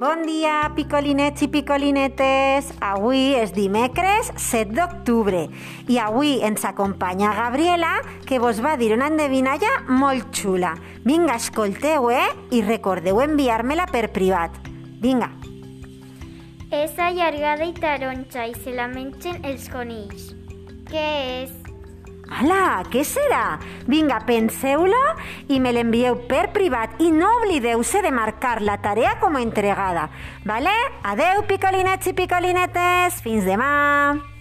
Bon dia, picolinets i picolinetes! Avui és dimecres 7 d'octubre i avui ens acompanya Gabriela, que vos va dir una endevinalla molt xula. Vinga, escolteu, eh? I recordeu enviar-me-la per privat. Vinga. És allargada i taronja i se la mengen els conills. Què és? Hola, què serà? Vinga, penseu-lo i me l'envieu per privat i no oblideu-se de marcar la tarea com a entregada. Vale? Adeu, picolinets i picolinetes! Fins demà!